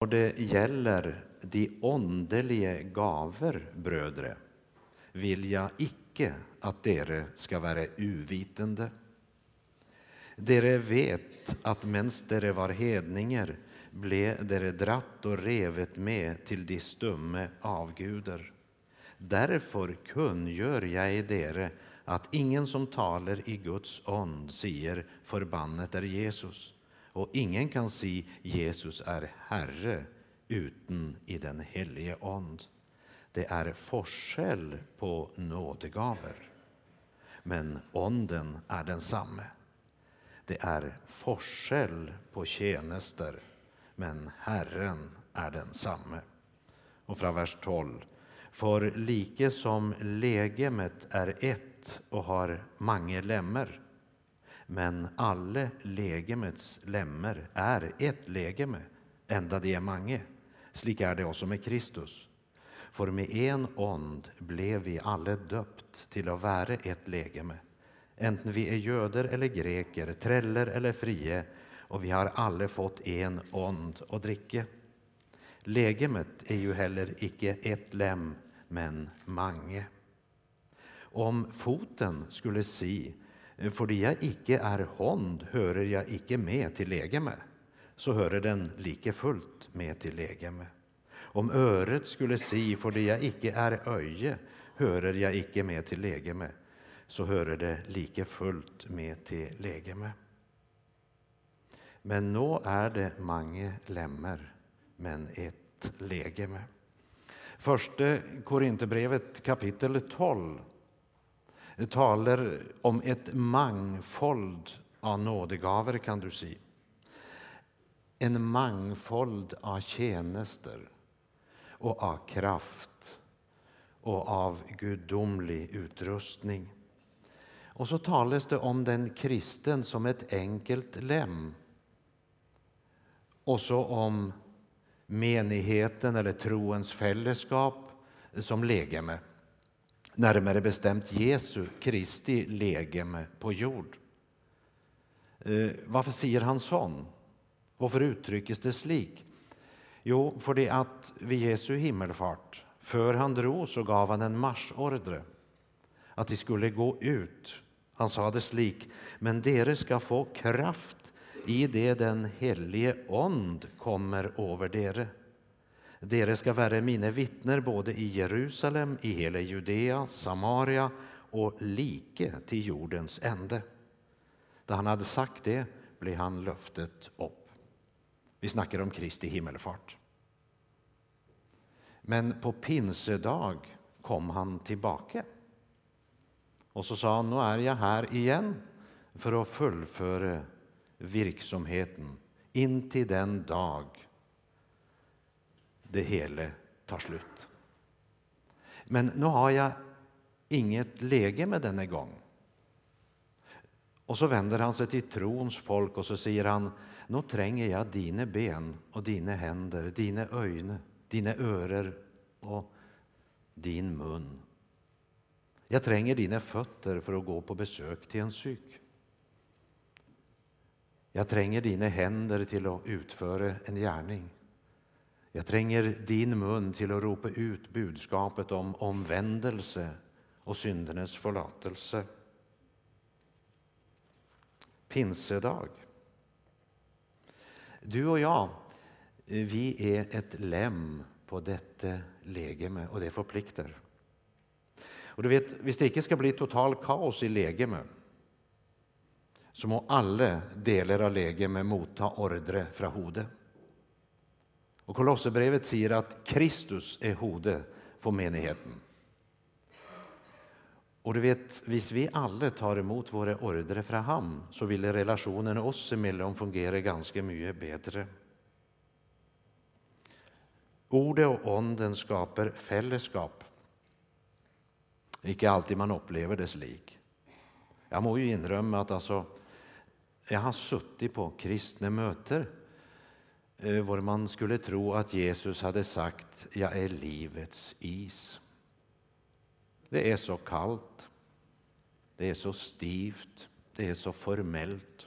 Och det gäller de åndelige gaver, brödre vill jag icke att dere ska vara uvitende. Dere vet att mens dere var hedninger, ble dere dratt och revet med till de stumme avguder. kungör jag i dere att ingen som taler i Guds ånd, sier 'förbannet är Jesus', och ingen kan si 'Jesus är Herre' utan i Den helige Ande. Det är forskjell på nådegaver, men ånden är densamme. Det är forskjell på tjänster, men Herren är densamme. Och från vers 12. För like som legemet är ett och har mange lemmar men alle legemets lemmer är ett legeme, enda de är mange. Slik är det också med Kristus. For med en ond blev vi alle döpt till att vara ett legeme, enten vi är jöder eller greker, treller eller frie, och vi har alle fått en ond att dricka. Legemet är ju heller icke ett lem, men mange. Om foten skulle si, fordi jeg ikke er hånd, hører jeg ikke med til legeme, så hører den like fullt med til legeme. Om øret skulle si, fordi jeg ikke er øye, hører jeg ikke med til legeme, så hører det like fullt med til legeme. Men nå er det mange lemmer, men ett legeme. Første Korinterbrevet kapittel 12 taler om et mangfold av nådegaver, kan du si. En mangfold av tjenester og av kraft og av guddommelig utrustning. Og så tales det om den kristen som et enkelt lem. Også om menigheten eller troens fellesskap som legeme närmare bestämt Jesu Kristi legeme på jord. Eh, varför säger han sån? Varför uttryckes det slik? Jo, för att vid Jesu himmelfart, för han dro, så gav han en marschordre att de skulle gå ut. Han sade slik, men dere ska få kraft i det Den helige ond kommer över dere. Dere ska vara mine vittner både i Jerusalem, i hela Judea, Samaria och like till jordens ände. Då han hade sagt det, blev han löftet opp. Vi snackar om Kristi himmelfart. Men på pinsedag kom han tillbaka och så sa han nå er jeg her igjen for å fullføre virksomheten till den dag det hele tar slutt. Men nå har jeg inget legeme denne gang. Og så vender han seg til troens folk og så sier han nå trenger jeg dine ben og dine hender, dine øyne, dine ører og din munn. Jeg trenger dine føtter for å gå på besøk til en syk. Jeg trenger dine hender til å utføre en gjerning. Jag tränger din mun till att ropa ut budskapet om omvändelse och syndernas förlåtelse. Pinsedag. Du och jag, vi är ett lem på detta legeme och det förpliktar. Och du vet, Hvis det inte ska bli total kaos i legeme så må alla delar av legeme motta ordre fra hodet. Och Kolosserbrevet säger att Kristus är hode för menigheten. Och du vet, Hvis vi alla tar emot våra ordre från ham, så vill relationen oss emellan fungera ganska mycket bättre. Ordet och onden skapar fällskap. Inte alltid man upplever det lik. Jag må ju inrömma att alltså, jag har suttit på kristna möten var man skulle tro att Jesus hade sagt ”Jag är livets is'. Det är så kallt, det är så stivt, det är så formellt.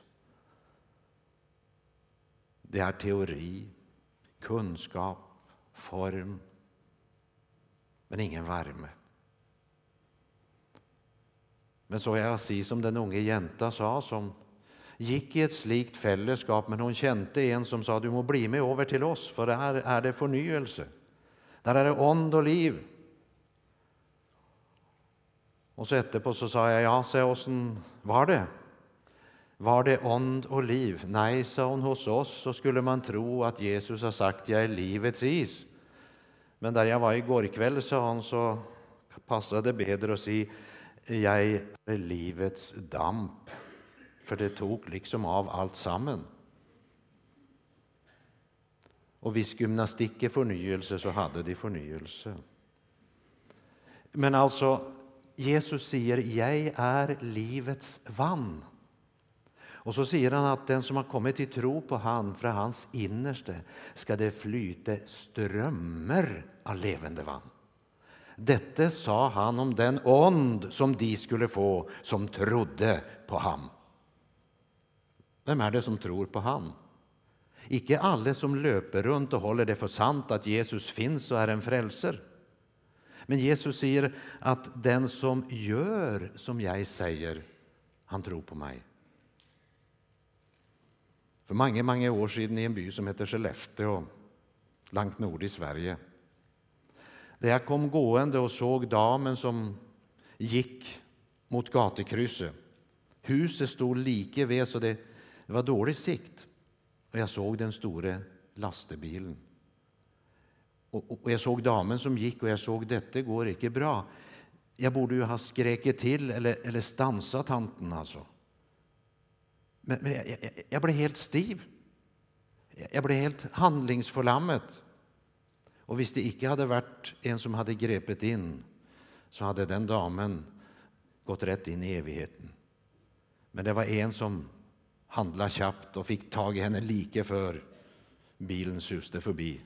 Det är teori. kunskap, form, men ingen värme. Men så jag si som den unge jenta sa, som gick i ett slikt fällskap, men hon kände en som sa du må bli med över till oss, för här är det förnyelse. Där är det ond och liv. Och så etterpå så sa jag, ja, se åssen var det? Var det ond och liv? Nej, sa hon, hos oss så skulle man tro att Jesus har sagt, jag är livets is. Men där jag var igår kväll, sa hon, så passade det bättre att säga, jag är livets damp. För det tog liksom av allt samman. Och visst, gymnastik är förnyelse så hade de förnyelse. Men alltså, Jesus säger, jag är livets vann. Och så säger han att den som har kommit till tro på han, från hans innerste ska det flyta strömmar av levande vann. Detta sa han om den ond som de skulle få som trodde på ham. Vem är det som tror på han? Icke alla som löper runt och håller det för sant att Jesus finns och är en frälser. Men Jesus säger att den som gör som jag säger, han tror på mig. För många, många år sedan i en by som heter Skellefteå, långt nord i Sverige. Där jag kom gående och såg damen som gick mot gatukrysset. Huset stod lika vid så det det var dålig sikt. Och jag såg den stora lastebilen. Och, jag såg damen som gick och jag såg detta går inte bra. Jag borde ju ha skräkit till eller, eller stansat tanten alltså. Men, men jag, jag, jag, blev helt stiv. Jag blev helt handlingsförlammet. Och visst det icke hade varit en som hade grepet in så hade den damen gått rätt in i evigheten. Men det var en som handlade snabbt och fick tag i henne lika för bilen suste förbi.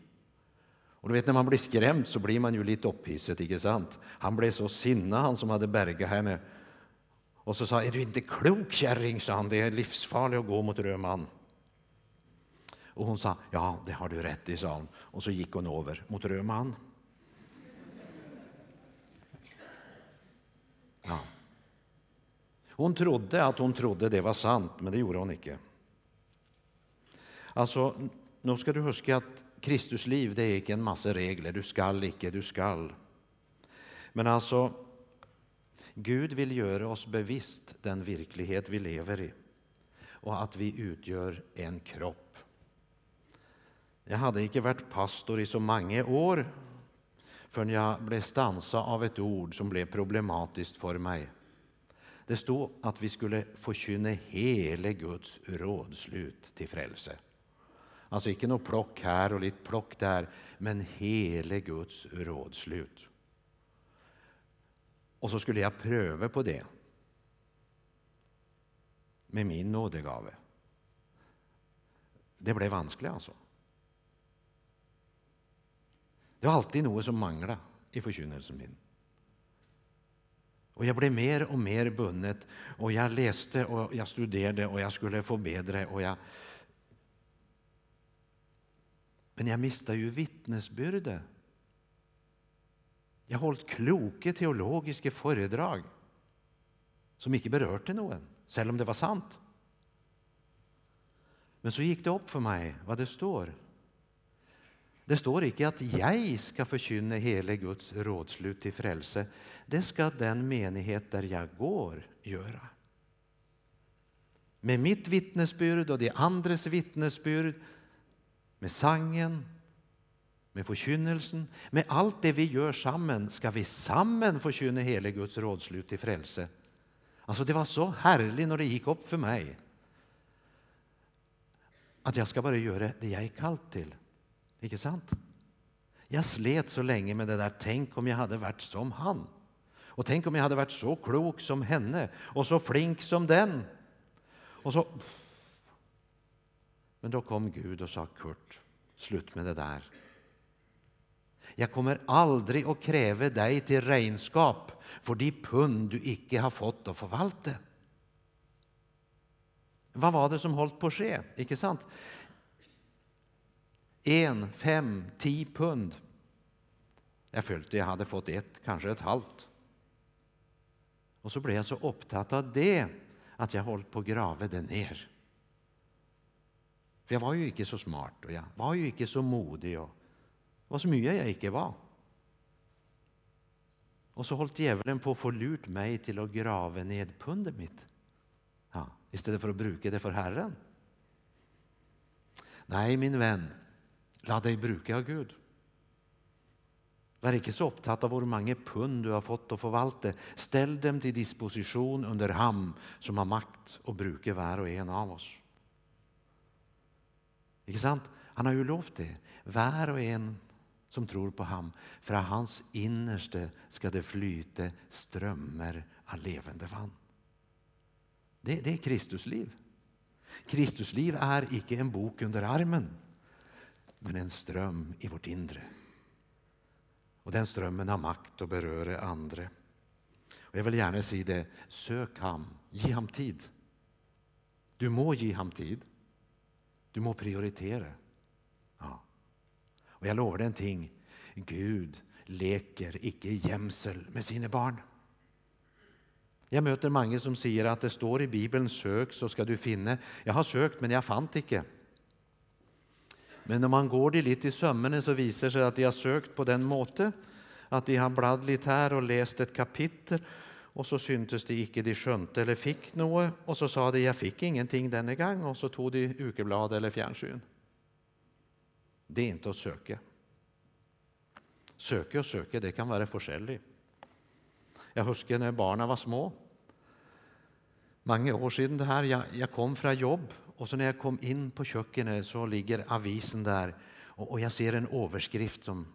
Och du vet när man blir skrämd så blir man ju lite upphissad, inte sant? Han blev så sinna han som hade bergat henne och så sa är du inte klok kärring, sa han, det är livsfarligt att gå mot röd man. Och hon sa, ja det har du rätt i, sa hon. Och så gick hon över mot röd man. Ja. Hon trodde att hon trodde det var sant, men det gjorde hon inte. Alltså, nu ska du huska att Kristus liv det är inte en massa regler. Du skall icke, du skall. Men alltså, Gud vill göra oss bevisst den verklighet vi lever i och att vi utgör en kropp. Jag hade inte varit pastor i så många år förrän jag blev stansad av ett ord som blev problematiskt för mig. Det stod att vi skulle förkynna hela Guds rådslut till frälse. Alltså inte något plock här och lite plock där, men hela Guds rådslut. Och så skulle jag pröva på det med min nådegave. Det blev vanskligt alltså. Det var alltid något som manglade i förkynnelsen min. Och jag blev mer och mer bundet och jag läste och jag studerade och jag skulle få bättre och jag Men jag miste ju vittnesbördet. jag har hållit kloka teologiska föredrag som inte berörde någon, även om det var sant. Men så gick det upp för mig vad det står. Det står icke att jag ska förkynna hela Guds rådslut till frälse. Det ska den menighet där jag går göra. Med mitt vittnesbud och de andres vittnesbud, med sangen, med förkynnelsen, med allt det vi gör samman, ska vi samman förkynna hela Guds rådslut till frälse. Alltså det var så härligt när det gick upp för mig att jag ska bara göra det jag är kallt till. Inte sant? Jag slet så länge med det där, tänk om jag hade varit som han. Och tänk om jag hade varit så klok som henne och så flink som den. Och så... Men då kom Gud och sa Kurt, slut med det där. Jag kommer aldrig att kräva dig till regnskap för de pund du icke har fått att förvalta. Vad var det som hållit på att ske? Icke sant? En, fem, ti pund. Jag följde jag hade fått ett, kanske ett halvt. Och så blev jag så upptatt av det att jag höll på att grava det ner. För jag var ju inte så smart och jag var ju inte så modig och vad så mycket jag inte var. Och så höll djävulen på att få lurt mig till att grava ned pundet mitt. Ja, istället för att bruka det för Herren. Nej, min vän, la dig bruka av Gud. Var inte så upptatt av hur många pund du har fått att förvalta. Ställ dem till disposition under ham som har makt och bruka var och en av oss. Ikke sant? Han har ju lovat det. Var och en som tror på ham, från hans innerste ska det flyta strömmar av levande vann. Det, det är Kristusliv. Kristusliv är icke en bok under armen, men en ström i vårt inre. Och den strömmen har makt att beröra andra. Och jag vill gärna säga det, sök ham, ge ham tid. Du må ge ham tid. Du må prioritera. Ja. Och jag lovar dig en ting, Gud leker icke jämsel med sina barn. Jag möter många som säger att det står i Bibeln sök så ska du finna. Jag har sökt men jag fann icke. Men om man går det lite i sömmarna, så visar det sig att de har sökt på den måte att de har bladd lite här och läst ett kapitel och så syntes det icke de skönte eller fick något och så sa de jag fick ingenting denna gång och så tog de ukeblad eller fjärrsyn. Det är inte att söka. Söka och söka, det kan vara forskjellig. Jag husker när barnen var små. Många år sedan det här, jag, jag kom från jobb och så när jag kom in på köket så ligger avisen där och, och jag ser en överskrift som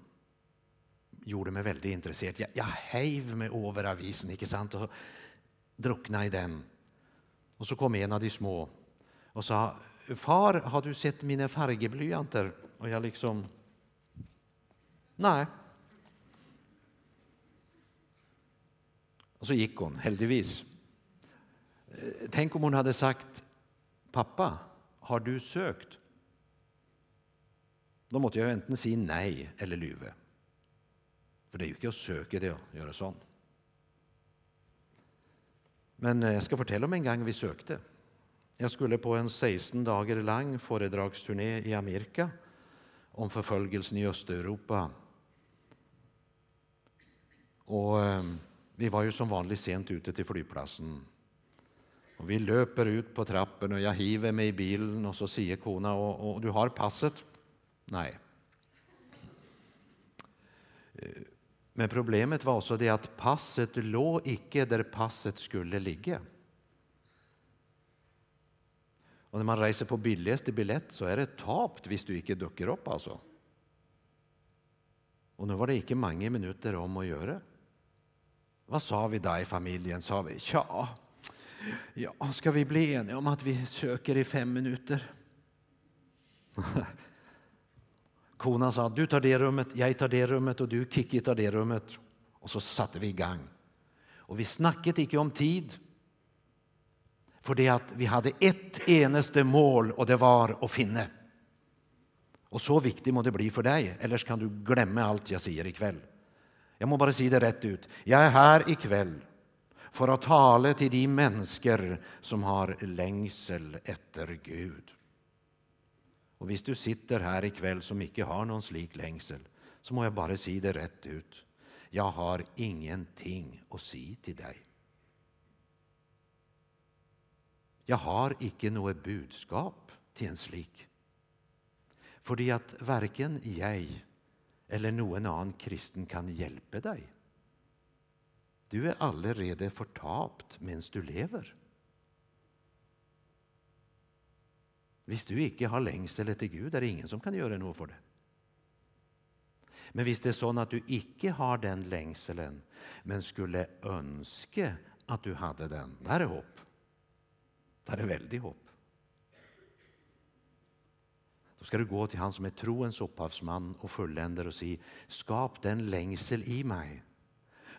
gjorde mig väldigt intresserad. Jag, jag heiv mig över avisen inte sant? och druckna i den. Och så kom en av de små och sa Far, har du sett mina färgblyanter? Och jag liksom Nej. Och så gick hon, heldigvis. Eh, tänk om hon hade sagt Pappa, har du sökt? Då måste jag enten säga nej eller lyve. För det är ju inte att söka det att göra sånt. Men eh, jag ska berätta om en gång vi sökte. Jag skulle på en 16 dagar lång föredragsturné i Amerika om förföljelsen i Östeuropa. Och eh, vi var ju som vanligt sent ute till flygplatsen. Och vi löper ut på trappen och jag hiver mig i bilen och så säger kona och, och du har passet? Nej. Eh, men problemet var så det att passet låg icke där passet skulle ligga. Och när man reser på billigaste biljett så är det tapt hvis du icke dukker upp alltså. Och nu var det icke många minuter om att göra. Vad sa vi då i familjen? Sa vi, ja, ja, ska vi bli eniga om att vi söker i fem minuter? Konan sa du tar det rummet, jag tar det rummet och du Kikki tar det rummet. Och så satte vi igång. Och vi snackade inte om tid. För det att vi hade ett eneste mål och det var att finna. Och så viktigt må det bli för dig, eller kan du glömma allt jag säger ikväll. Jag må bara säga det rätt ut. Jag är här ikväll för att tala till de människor som har längsel efter Gud. Och hvis du sitter här ikväll som inte har någon slik längsel så må jag bara säga det rätt ut. Jag har ingenting att säga till dig. Jag har icke något budskap till en slik. För att varken jag eller någon annan kristen kan hjälpa dig. Du är allerede förtapt medan du lever. Hvis du inte har längsel efter Gud, är det ingen som kan göra något för det. Men visst är så att du icke har den längselen, men skulle önska att du hade den, där är hopp. Där är väldigt hopp. Då ska du gå till han som är troens upphavsman och fulländare och säga, skap den längsel i mig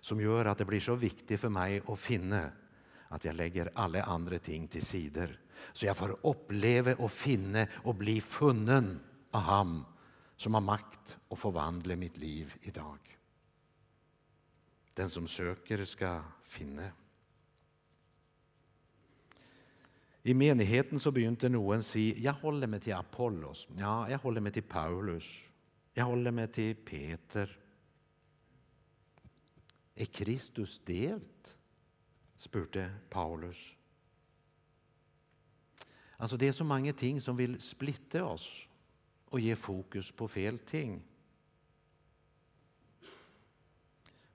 som gör att det blir så viktigt för mig att finna att jag lägger alla andra ting till sidor så jag får uppleva och finna och bli funnen av ham som har makt att förvandla mitt liv idag. Den som söker ska finna. I menigheten så begynte någon säga jag håller mig till Apollos, ja, jag håller mig till Paulus, jag håller mig till Peter. Är Kristus delt? spurte Paulus. Alltså det är så många ting som vill splitta oss och ge fokus på fel ting.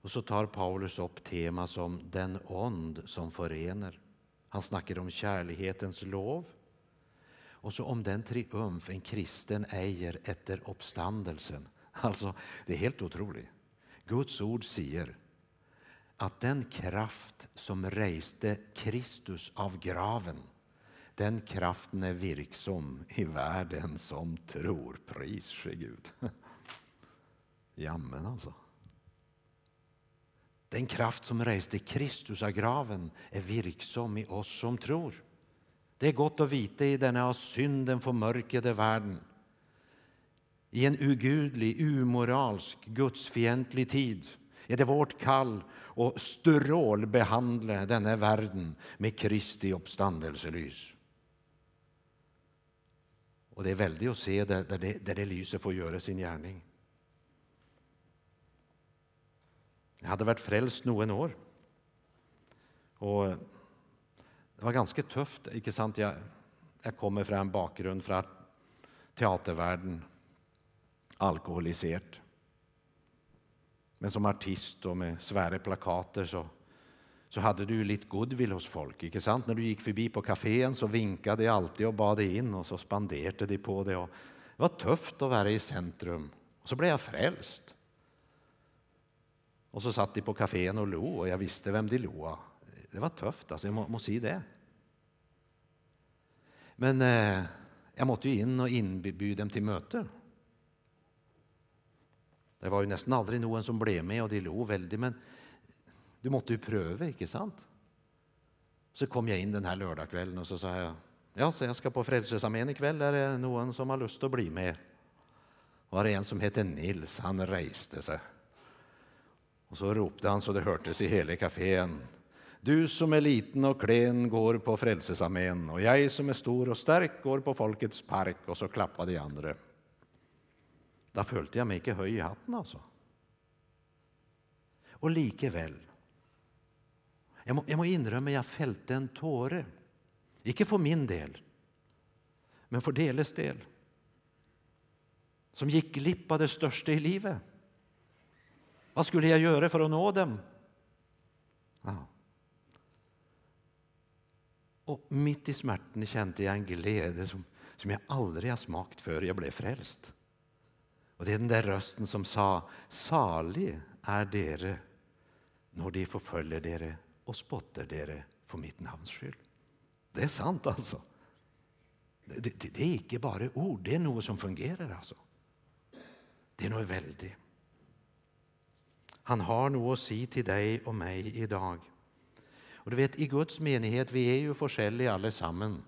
Och så tar Paulus upp tema som den ond som förenar. Han snackar om kärlighetens lov och så om den triumf en kristen äger efter uppståndelsen. Alltså, det är helt otroligt. Guds ord säger att den kraft som reste Kristus av graven den kraften är virksom i världen som tror. Pris ske Gud. Jamen alltså. Den kraft som reste Kristus av graven är virksom i oss som tror. Det är gott att veta i denna av synden förmörkade världen. I en ugudlig, umoralsk, gudsfientlig tid är det vårt kall att strålbehandla denna världen med Kristi uppståndelselys. Och det är väldigt att se där, där, det, där det lyset får göra sin gärning. Jag hade varit frälst någon år. Och det var ganska tufft. Inte sant? Jag, jag kommer från en bakgrund från teatervärlden, alkoholiserad. Men som artist och med svära plakater så, så hade du lite goodwill hos folk. Inte sant? När du gick förbi på kafén så vinkade jag alltid och bad in och så spanderade de på det. Och det var tufft att vara i centrum. Och så blev jag frälst. Och så satt de på kafén och lo och jag visste vem de lo Det var tufft, alltså, jag måste må säga det. Men eh, jag måste ju in och inbjuda dem till möten. Det var ju nästan aldrig någon som blev med och de lo väldigt, men du måste ju pröva, inte sant? Så kom jag in den här lördagskvällen och så sa jag, ja, så jag ska på Frälsningsarmén ikväll, är det någon som har lust att bli med? Var det en som hette Nils, han reste sig. Och så ropte han så det hördes i hela kafén. Du som är liten och klen går på Frälsningsarmén och jag som är stor och stark går på Folkets park och så klappade de andra. Då følte jag mig inte høy i hatten altså. Och likevel Jag må, jeg må innrømme jag felte en tåre. Ikke för min del, men för deles del. Som gick glippa det största i livet. Vad skulle jag göra för att nå dem? Ja. Och mitt i smärtan kände jag en glädje som, som jag aldrig har smakt før jag blev frälst. Och det är den där rösten som sa, salig är dere när de förföljer dere och spottar dere för mitt namns skull. Det är sant alltså. Det, det, det, är inte bara ord, det är något som fungerar alltså. Det är något väldigt. Han har något att säga till dig och mig idag. Och du vet, i Guds menighet, vi är ju olika allesammans.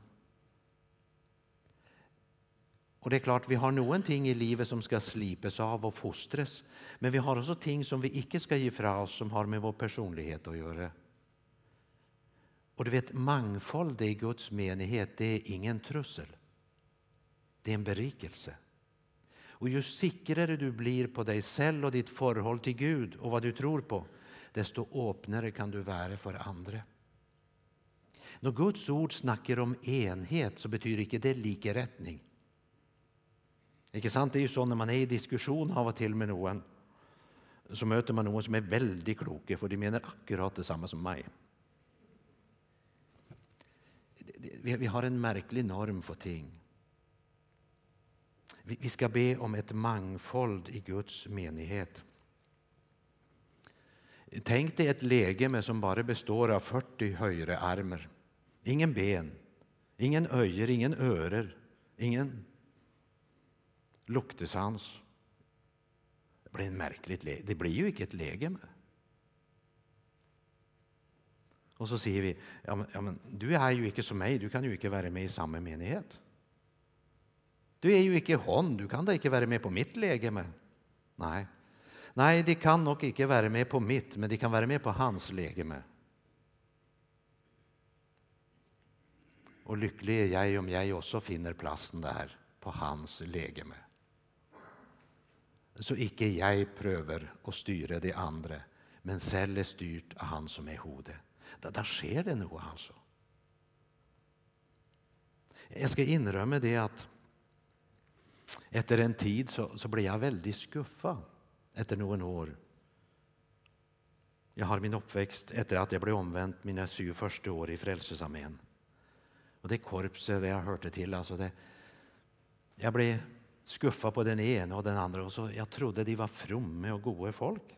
Och det är klart, vi har någonting i livet som ska slipas av och fostras. Men vi har också ting som vi icke ska ge fra oss som har med vår personlighet att göra. Och du vet, mångfald i Guds menighet, det är ingen trussel. Det är en berikelse. Och ju säkrare du blir på dig själv och ditt förhåll till Gud och vad du tror på, desto öppnare kan du vara för andra. När Guds ord snackar om enhet så betyder inte det likerättning. Ikke sant? Det är ju så när man är i diskussion av och till med någon så möter man någon som är väldigt klok för de menar akkurat detsamma som mig. Vi har en märklig norm för ting. Vi ska be om ett mångfald i Guds menighet. Tänk dig ett läge som bara består av 40 höjre armar. Ingen ben, ingen öjer, ingen örer, ingen luktesans. Det blir en märkligt läge. Det blir ju inte ett läge med. Och så säger vi, ja men, ja men, du är ju inte som mig, du kan ju inte vara med i samma menighet. Du är ju inte hon, du kan da vara med på mitt legeme. Nej. Nej, de kan nog inte vara med på mitt, men de kan vara med på hans läge med. Och lycklig är jag om jag också finner platsen där på hans läge med. Så ikke jeg prøver å styre de andre, men selv er styrt av han som er hodet. Da, da skjer det noe, altså. Jeg skal innrømme det at etter en tid så, så ble jeg veldig skuffa etter noen år. Jeg har min oppvekst etter at jeg ble omvendt mine syv første år i Frelsesarmeen. Og det korpset det jeg hørte til altså det, Jeg ble skuffa på den ene och den andre. och så jag trodde de var fromme och gode folk.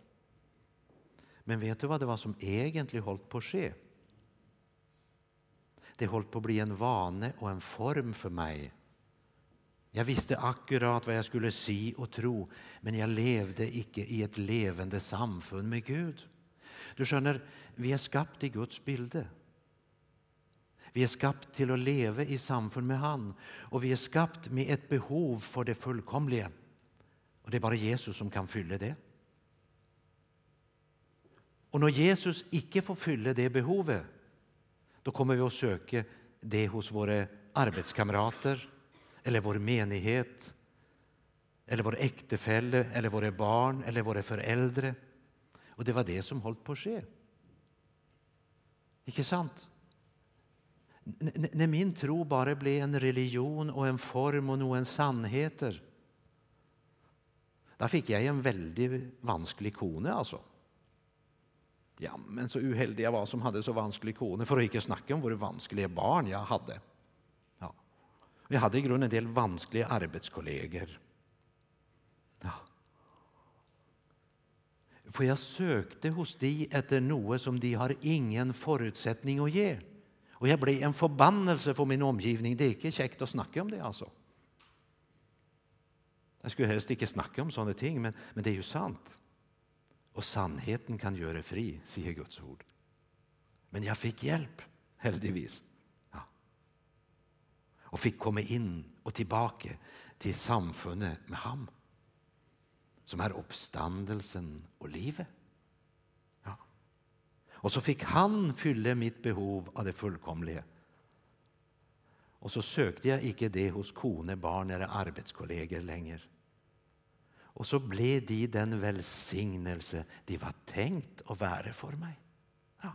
Men vet du vad det var som egentligen hållit på att ske? Det hållit på att bli en vane och en form för mig. Jag visste akkurat vad jag skulle si och tro, men jag levde icke i ett levande samfund med Gud. Du skönner, vi är skapt i Guds bilde. Vi är skapt till att leva i samfund med Han, och vi är skapt med ett behov för det fullkomliga. Och det är bara Jesus som kan fylla det. Och när Jesus inte får fylla det behovet, då kommer vi att söka det hos våra arbetskamrater, eller vår menighet, eller vår äktefälle, eller våra barn eller våra föräldrar. Och det var det som höll på att ske. Inte sant? N min tro bara blev en religion och en form och noen sannheter, da fikk jeg en veldig vanskelig kone, altså. Ja, men så uheldig jeg var som hadde så vanskelig kone, for å ikke snakke om hvor vanskelige barn jeg hadde. Jag hadde i grunnen en del vanskelige arbeidskolleger. Ja. For jeg søkte hos de etter noe som de har ingen forutsetning å gi. Och jag blev en förbannelse för min omgivning. Det är inte käckt att snacka om det, alltså. Jag skulle helst inte snacka om sådana ting, men, men det är ju sant. Och sannheten kan göra fri, säger Guds ord. Men jag fick hjälp, heldigvis Jag fick komma in och tillbaka till samfundet med ham, som är uppståndelsen och livet. Och så fick han fylla mitt behov av det fullkomliga. Och så sökte jag icke det hos kone, barn eller arbetskollegor längre. Och så blev de den välsignelse de var tänkt att vara för mig. Ja.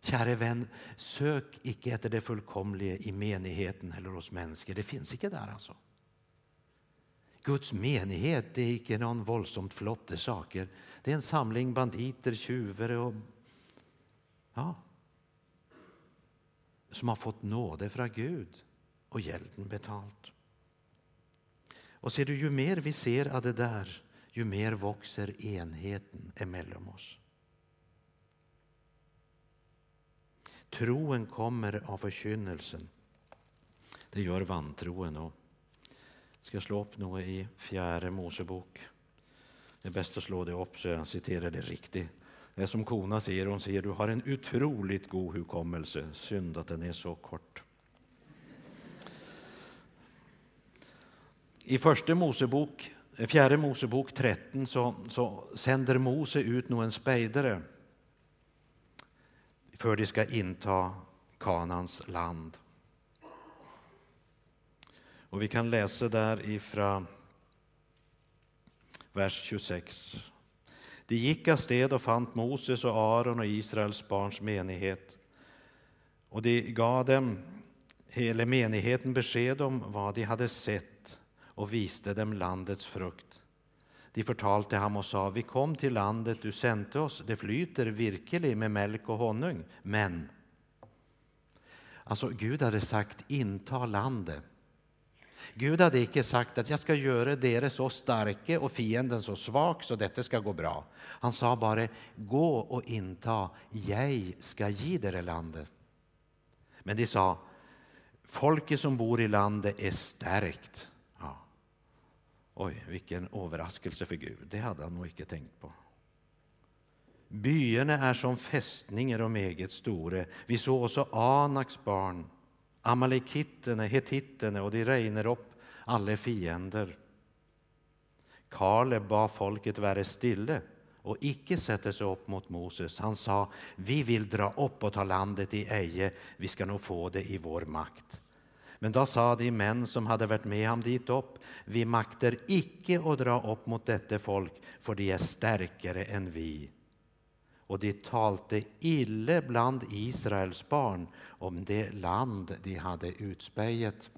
Käre vän, sök icke efter det fullkomliga i menigheten eller hos människor. Det finns icke där alltså. Guds menighet det är ikke någon våldsamt flotte saker. Det är en samling banditer, tjuvar och... Ja. Som har fått nåde från Gud och gälden betalt. Och ser du, ju mer vi ser av det där, ju mer växer enheten emellan oss. Troen kommer av förkynnelsen. Det gör vantroen också ska slå opp noe i Fjerde Mosebok? Det er best å slå det opp så jeg siterer det riktig. Det är som kona sier. Hun sier du har en otroligt god hukommelse. Synd att den är så kort. I første Mosebok, eh, Fjerde Mosebok 13 så, så sender Mose ut noen speidere før de skal innta Kanans land. Och Vi kan läsa där ifrån vers 26. De gick av och og fant Moses och Aron och Israels barns menighet. och de gav dem, hela menigheten, besked om vad de hade sett, och viste dem landets frukt. De förtalte ham och sa, vi kom till landet du sände oss, det flyter virkelig med mjölk och honung, men alltså Gud hade sagt, inta landet. Gud hadde ikke sagt at 'jeg skal gjøre dere så sterke og fienden så svak, så dette skal gå bra'. Han sa bare 'gå og innta, jeg skal gi dere landet'. Men de sa 'folket som bor i landet, är stärkt'. Ja. Oj, vilken överraskelse för Gud. Det hade han nog inte tänkt på. Byene är som fästningar om eget store. Vi så också Anaks barn Amalekitterna, hetittene, och de regner opp alla fiender. Kaleb bad folket vara stille och icke sätta sig opp mot Moses. Han sa, vi vill dra opp och ta landet i Eje, vi ska nog få det i vår makt. Men då sa de män som hade varit med ham dit upp, vi makter icke att dra opp mot detta folk, för de är starkare än vi och de talte ille bland Israels barn om det land de hade utspeiet.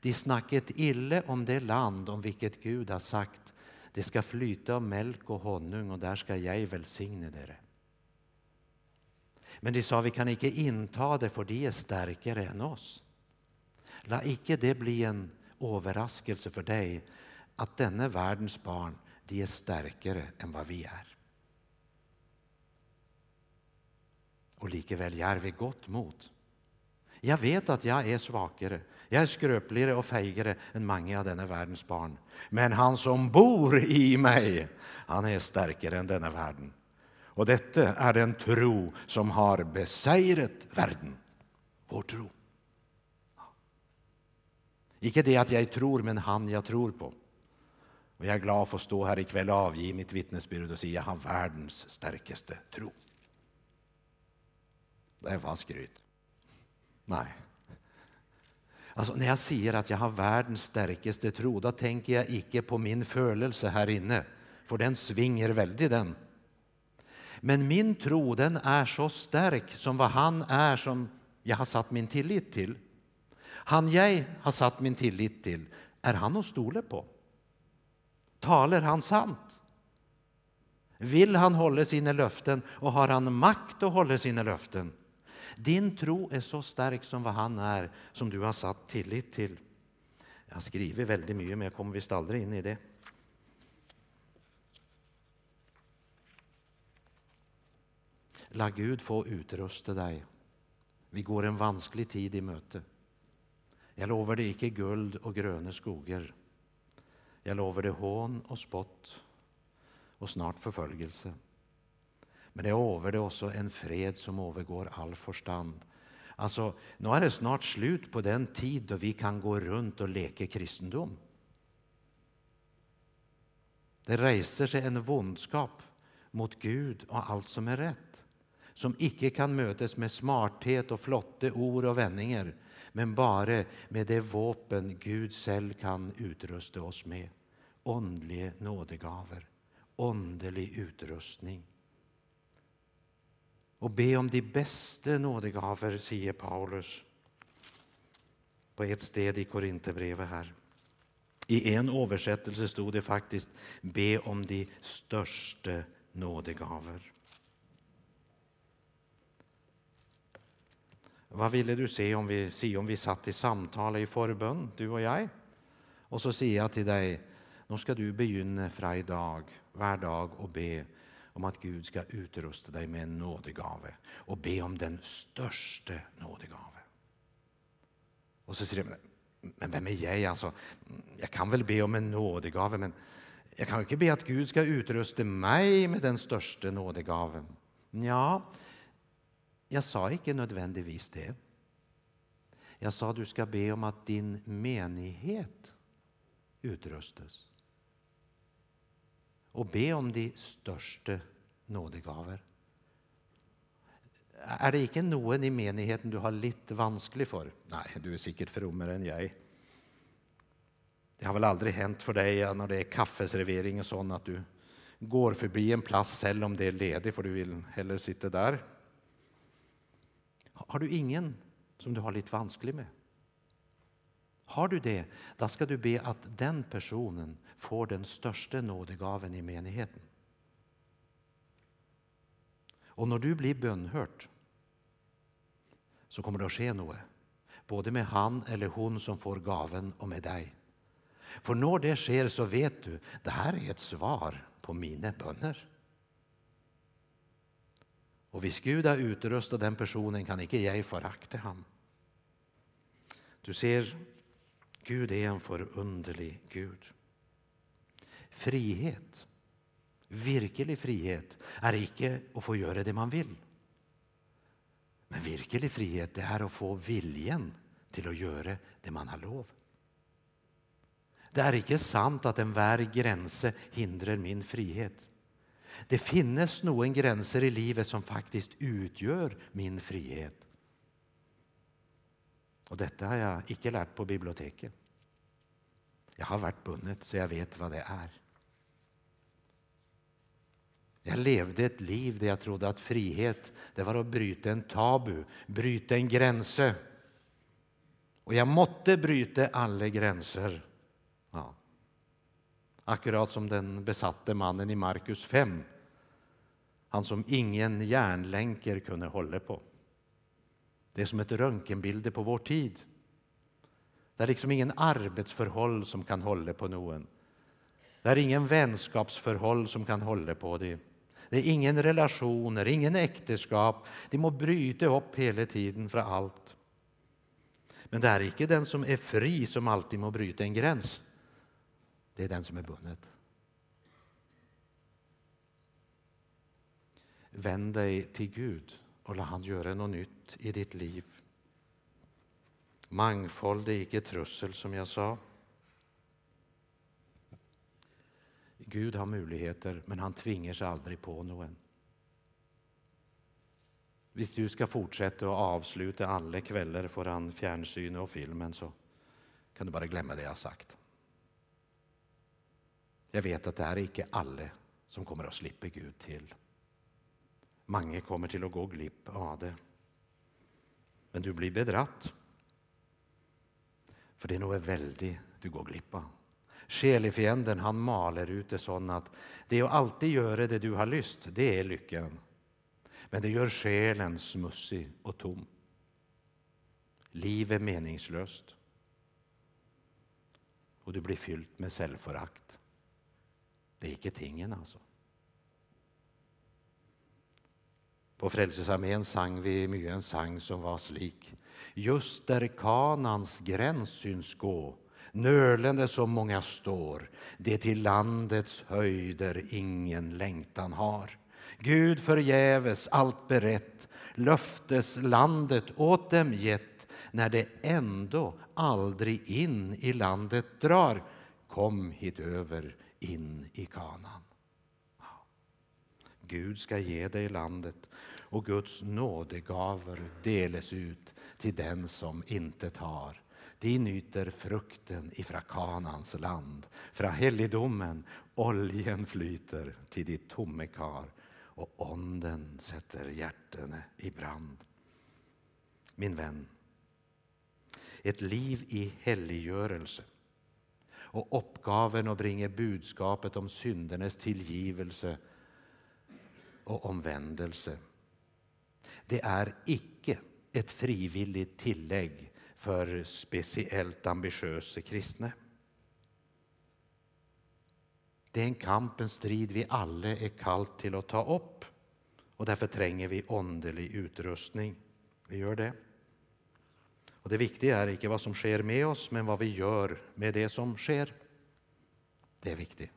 De snacket ille om det land om vilket Gud har sagt, det ska flyta av melk och honung och där ska jag välsigna dere. Men de sa vi kan icke inta det, för de är starkare än oss. La icke det bli en överraskelse för dig att denna världens barn de är starkare än vad vi är. Og likevel gjør vi godt mot. Jeg vet at jeg er svakere, jeg er skrøpeligere og feigere enn mange av denne verdens barn. Men han som bor i meg, han er sterkere enn denne verden. Og dette er den tro som har beseiret verden. Vår tro. Ikke det at jeg tror, men han jeg tror på. Og Jeg er glad for å stå her i kveld og avgi mitt vitnesbyrd og si jeg har verdens sterkeste tro. Det var skryt. Nej. Alltså, när jag säger att jag har världens starkaste tro, då tänker jag icke på min födelse här inne, för den svinger väldigt. den. Men min tro den är så stark som vad Han är som jag har satt min tillit till. Han jag har satt min tillit till, är han att stole på? Talar han sant? Vill han hålla sina löften och har han makt att hålla sina löften? Din tro är så stark som vad han är, som du har satt tillit till. Jag har skrivit väldigt mycket, men jag kommer visst aldrig in i det. La Gud få utrusta dig. Vi går en vansklig tid i möte. Jag lovar dig icke guld och gröna skogar. Jag lovar dig hån och spott och snart förföljelse. Men det lover det også en fred som overgår all forstand. Altså, Nå er det snart slutt på den tid da vi kan gå rundt og leke kristendom. Det reiser seg en vondskap mot Gud og alt som er rett, som ikke kan møtes med smarthet og flotte ord og vendinger, men bare med det våpen Gud selv kan utruste oss med. Åndelige nådegaver, åndelig utrustning. Och be om de beste nådegaver, sier Paulus på ett sted i Korinterbrevet her. I en oversettelse sto det faktisk 'be om de største nådegaver'. Hva ville du se om vi, si om vi satt i samtale i forbønn, du og jeg? Og så sier jeg til deg nå skal du begynne fra i dag, hver dag, å be om att Gud ska utrusta dig med en nådegave. och be om den största. nådegave. Och så säger du, men vem är jag? Alltså, jag kan väl be om en nådegave, men jag kan inte be att Gud ska utrusta mig med den största nådegaven. Ja, jag sa inte nödvändigtvis det. Jag sa du ska be om att din menighet utrustas. Og be om de største nådegaver. Er det ikke noen i menigheten du har litt vanskelig for? Nei, du er sikkert frommere enn jeg. Det har vel aldri hendt for deg når det er kaffeservering og sånn, at du går forbi en plass selv om det er ledig, for du vil heller sitte der? Har du ingen som du har litt vanskelig med? Har du det, da skal du be at den personen får den största nådegaven i menigheten. Och när du blir bönhört så kommer det att ske något Både med han eller hon som får gaven, och med dig. För när det sker, så vet du det här är ett svar på mina böner. Och hvis Gud har utrustat den personen, kan inte jag förakta honom. Du ser, Gud är en förunderlig Gud. Frihet, virkelig frihet, er ikke å få gjøre det man vil. Men virkelig frihet det er å få viljen til å gjøre det man har lov. Det er ikke sant at enhver grense hindrer min frihet. Det finnes noen grenser i livet som faktisk utgjør min frihet. Og dette har jeg ikke lært på biblioteket. Jeg har vært bundet, så jeg vet hva det er. Jag levde ett liv där jag trodde att frihet det var att bryta en tabu, bryta en gränse. Och jag måtte bryta alla gränser. Ja. Akkurat som den besatte mannen i Markus 5. Han som ingen järnlänker kunde hålla på. Det är som ett röntgenbilder på vår tid. Det är liksom ingen arbetsförhåll som kan hålla på någon. Det är ingen vänskapsförhåll som kan hålla på det. Det er ingen relasjoner, ingen ekteskap. De må bryte opp hele tiden fra alt. Men det er ikke den som er fri, som alltid må bryte en gräns. Det er den som er bundet. Vänd deg til Gud og la Han gjøre noe nytt i ditt liv. Mangfold er ikke trussel, som jeg sa. Gud har möjligheter, men han tvingar sig aldrig på någon. Hvis du ska fortsätta och avsluta alla kvällar föran fjernsynet och filmen, så kan du bara glömma det jag har sagt. Jag vet att det är inte alla som kommer att slippa Gud till. Många kommer till att gå glipp av det. Men du blir bedratt. För det är något väldigt du går glipp av. Sjelefienden han maler ut det sånn att det att alltid göra det du har lyst, det är lyckan. Men det gör själen smussig och tom. Livet meningslöst. Och du blir fylld med självförakt. Det är inte tingen, alltså. På Frälsningsarmén sang vi mycket en sang som var slik. Just där Kanans gräns syns gå nölande så många står, det till landets höjder ingen längtan har. Gud förgäves allt berett, löfteslandet åt dem gett, när det ändå aldrig in i landet drar. Kom hit över in i kanan. Gud ska ge dig landet och Guds nådegaver deles ut till den som inte tar. De nyter frukten ifra Kanans land. Fra helligdommen oljen flyter till ditt tomme kar, och onden sätter hjärtene i brand. Min vän, ett liv i helliggörelse och uppgaven å bringa budskapet om syndernes tillgivelse och omvändelse Det är icke ett frivilligt tillägg för speciellt ambitiösa kristne. Det är en kamp, en strid vi alla är kallt till att ta upp. Och därför tränger vi åndelig utrustning. Vi gör det. Och Det viktiga är inte vad som sker med oss, men vad vi gör med det som sker. Det är viktigt.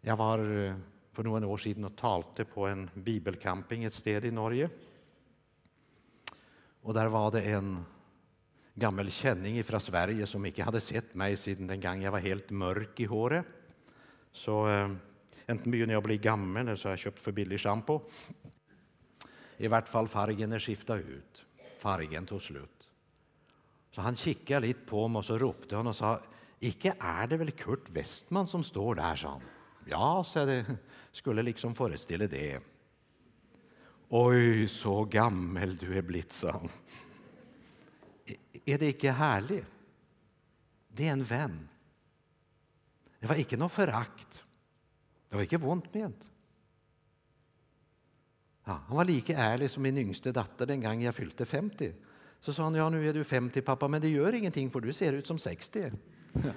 Jag var eh, för några år sedan och talte på en bibelcamping ett sted i Norge. Och där var det en gammal känning från Sverige som inte hade sett mig sedan den gången jag var helt mörk i håret. Så eh, enten begynner jeg å bli gammal, eller så har jag köpt för billig schampo. I vart fall färgen är skiftad ut. Färgen tog slut. Så han kikade lite på mig och så ropte han och sa icke är det väl Kurt Westman som står där, sa han. Ja, sa det skulle liksom föreställa det. Oi, så gammel du er blitt, sa han. Er det ikke herlig? Det er en venn. Det var ikke noe forakt. Det var ikke vondt ment. Ja, han var like ærlig som min yngste datter den gang jeg fylte 50. Så sa han ja, nå er du 50, pappa, men det gjør ingenting, for du ser ut som 60.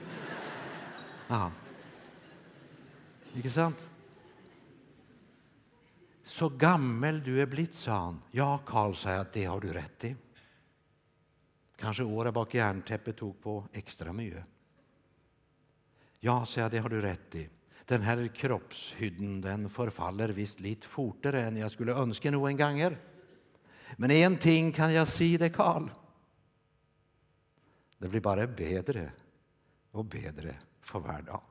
Ja. Ikke sant? Så gammel du är blitt, sa han. Ja, Karl, sa jag, det har du rätt i. Kanske året bak järntäppet tog på extra mycket. Ja, sa jag, det har du rätt i. Den här kroppshydden den förfaller visst lite fortare än jag skulle önska nog en gånger. Men en ting kan jag si dig, Karl. Det blir bara bättre och bättre för varje dag.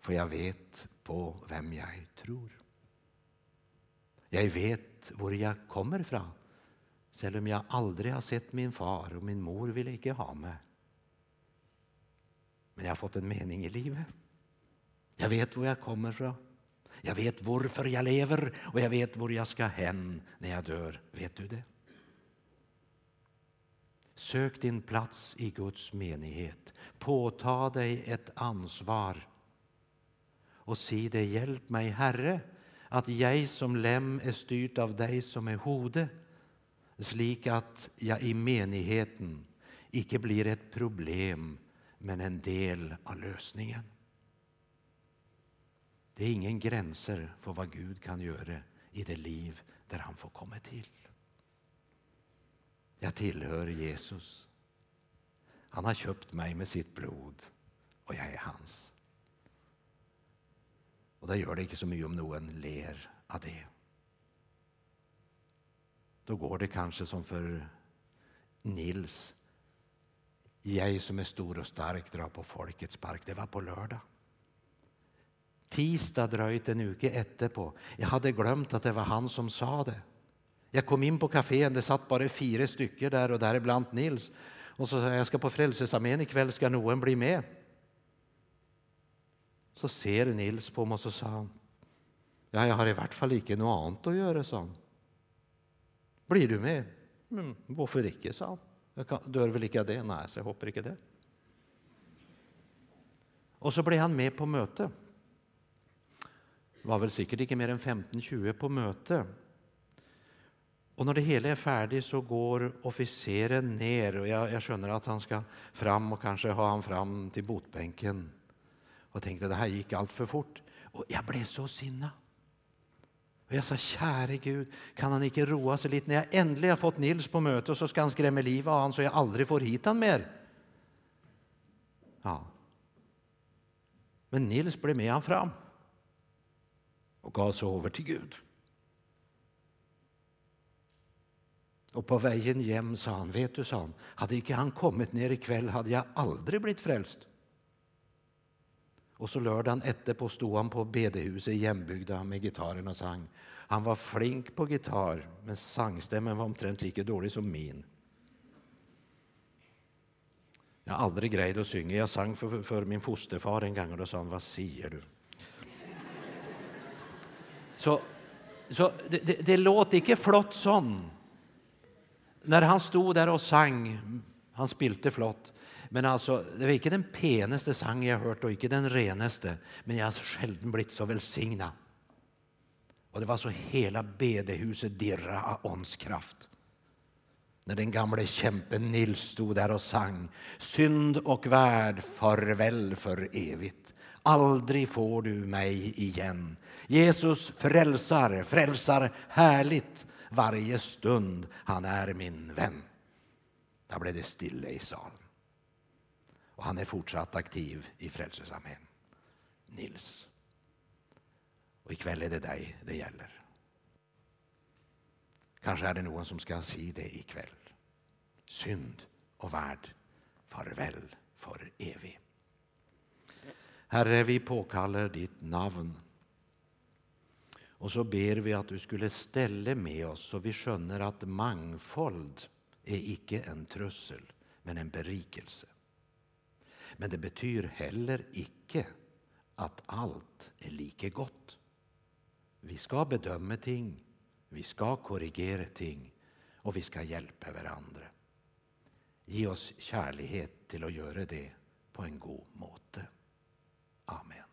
För jag vet på vem jag tror. Jag vet var jag kommer ifrån, även om jag aldrig har sett min far, och min mor ville inte ha mig. Men jag har fått en mening i livet. Jag vet var jag kommer ifrån. Jag vet varför jag lever, och jag vet var jag ska hän när jag dör. Vet du det? Sök din plats i Guds menighet. Påta dig ett ansvar och si det, hjälp mig Herre, att jag som lem är styrt av dig som är hode, slik att jag i menigheten icke blir ett problem, men en del av lösningen. Det är ingen gränser för vad Gud kan göra i det liv där han får komma till. Jag tillhör Jesus. Han har köpt mig med sitt blod och jag är hans. Og det gör det inte så mycket om någon ler av det. Då går det kanske som för Nils. Jag som är stor och stark drar på folkets park. Det var på lördag. Tisdag drøyt en uke etterpå. Jag hade glömt att det var han som sa det. Jag kom in på kafeen. det satt bara fyra stycken där og däribland Nils. Og så sa jeg jag ska på Frälsningsarmén kveld. Skal noen bli med? Så ser Nils på mig och så sa han, ja, jag har i vart fall inte något annat att göra, sa han. Blir du med? Mm, varför inte, sa han. Jag kan, dör väl inte det? Nej, så jag hoppas inte det. Och så blev han med på möte. Det var väl säkert inte mer än 15-20 på möte. Och när det hela är färdigt så går officeren ner och jag, jag skönner att han ska fram och kanske ha han fram till botbänken. Och tänkte det här gick allt för fort. Och jag blev så sinna. Och jag sa, käre Gud, kan han inte roa sig lite? När jag äntligen har fått Nils på möte så ska han skrämma livet av han så jag aldrig får hit han mer. Ja. Men Nils blev med han fram och gav sig över till Gud. Och på vägen hem sa han, vet du, sa han, hade inte han kommit ner ikväll hade jag aldrig blivit frälst. Och så lördagen efterpå stod han på bedehuset i Jämbygda med gitarren och sang. Han var flink på gitarr, men sangstämmen var omtrent lika dålig som min. Jag har aldrig grejt att sjunga. Jag sang för, för, min fosterfar en gång och då sa han, vad säger du? Så, så det, det, det låter inte flott sån när han stod där och sang, han spilte flott, men alltså, det var inte den penaste sang jag hört och inte den renaste, men jag har sällan blivit så välsignad. Och det var så hela bedehuset dirra av åndskraft. När den gamle kämpen Nils stod där och sang Synd och värld, farväl för evigt. Aldrig får du mig igen. Jesus frälsar, frälsar härligt varje stund. Han är min vän. Där blev det stilla i salen. Och han är fortsatt aktiv i Frälsningsarmén. Nils. Och ikväll är det dig det gäller. Kanske är det någon som ska säga det ikväll. Synd och värld, farväl för evigt. Herre, vi påkallar ditt namn och så ber vi att du skulle ställa med oss så vi skönner att mångfald är icke en trössel, men en berikelse. Men det betyder heller icke att allt är lika gott. Vi ska bedöma ting, vi ska korrigera ting och vi ska hjälpa varandra. Ge oss kärlighet till att göra det på en god måte. Amen.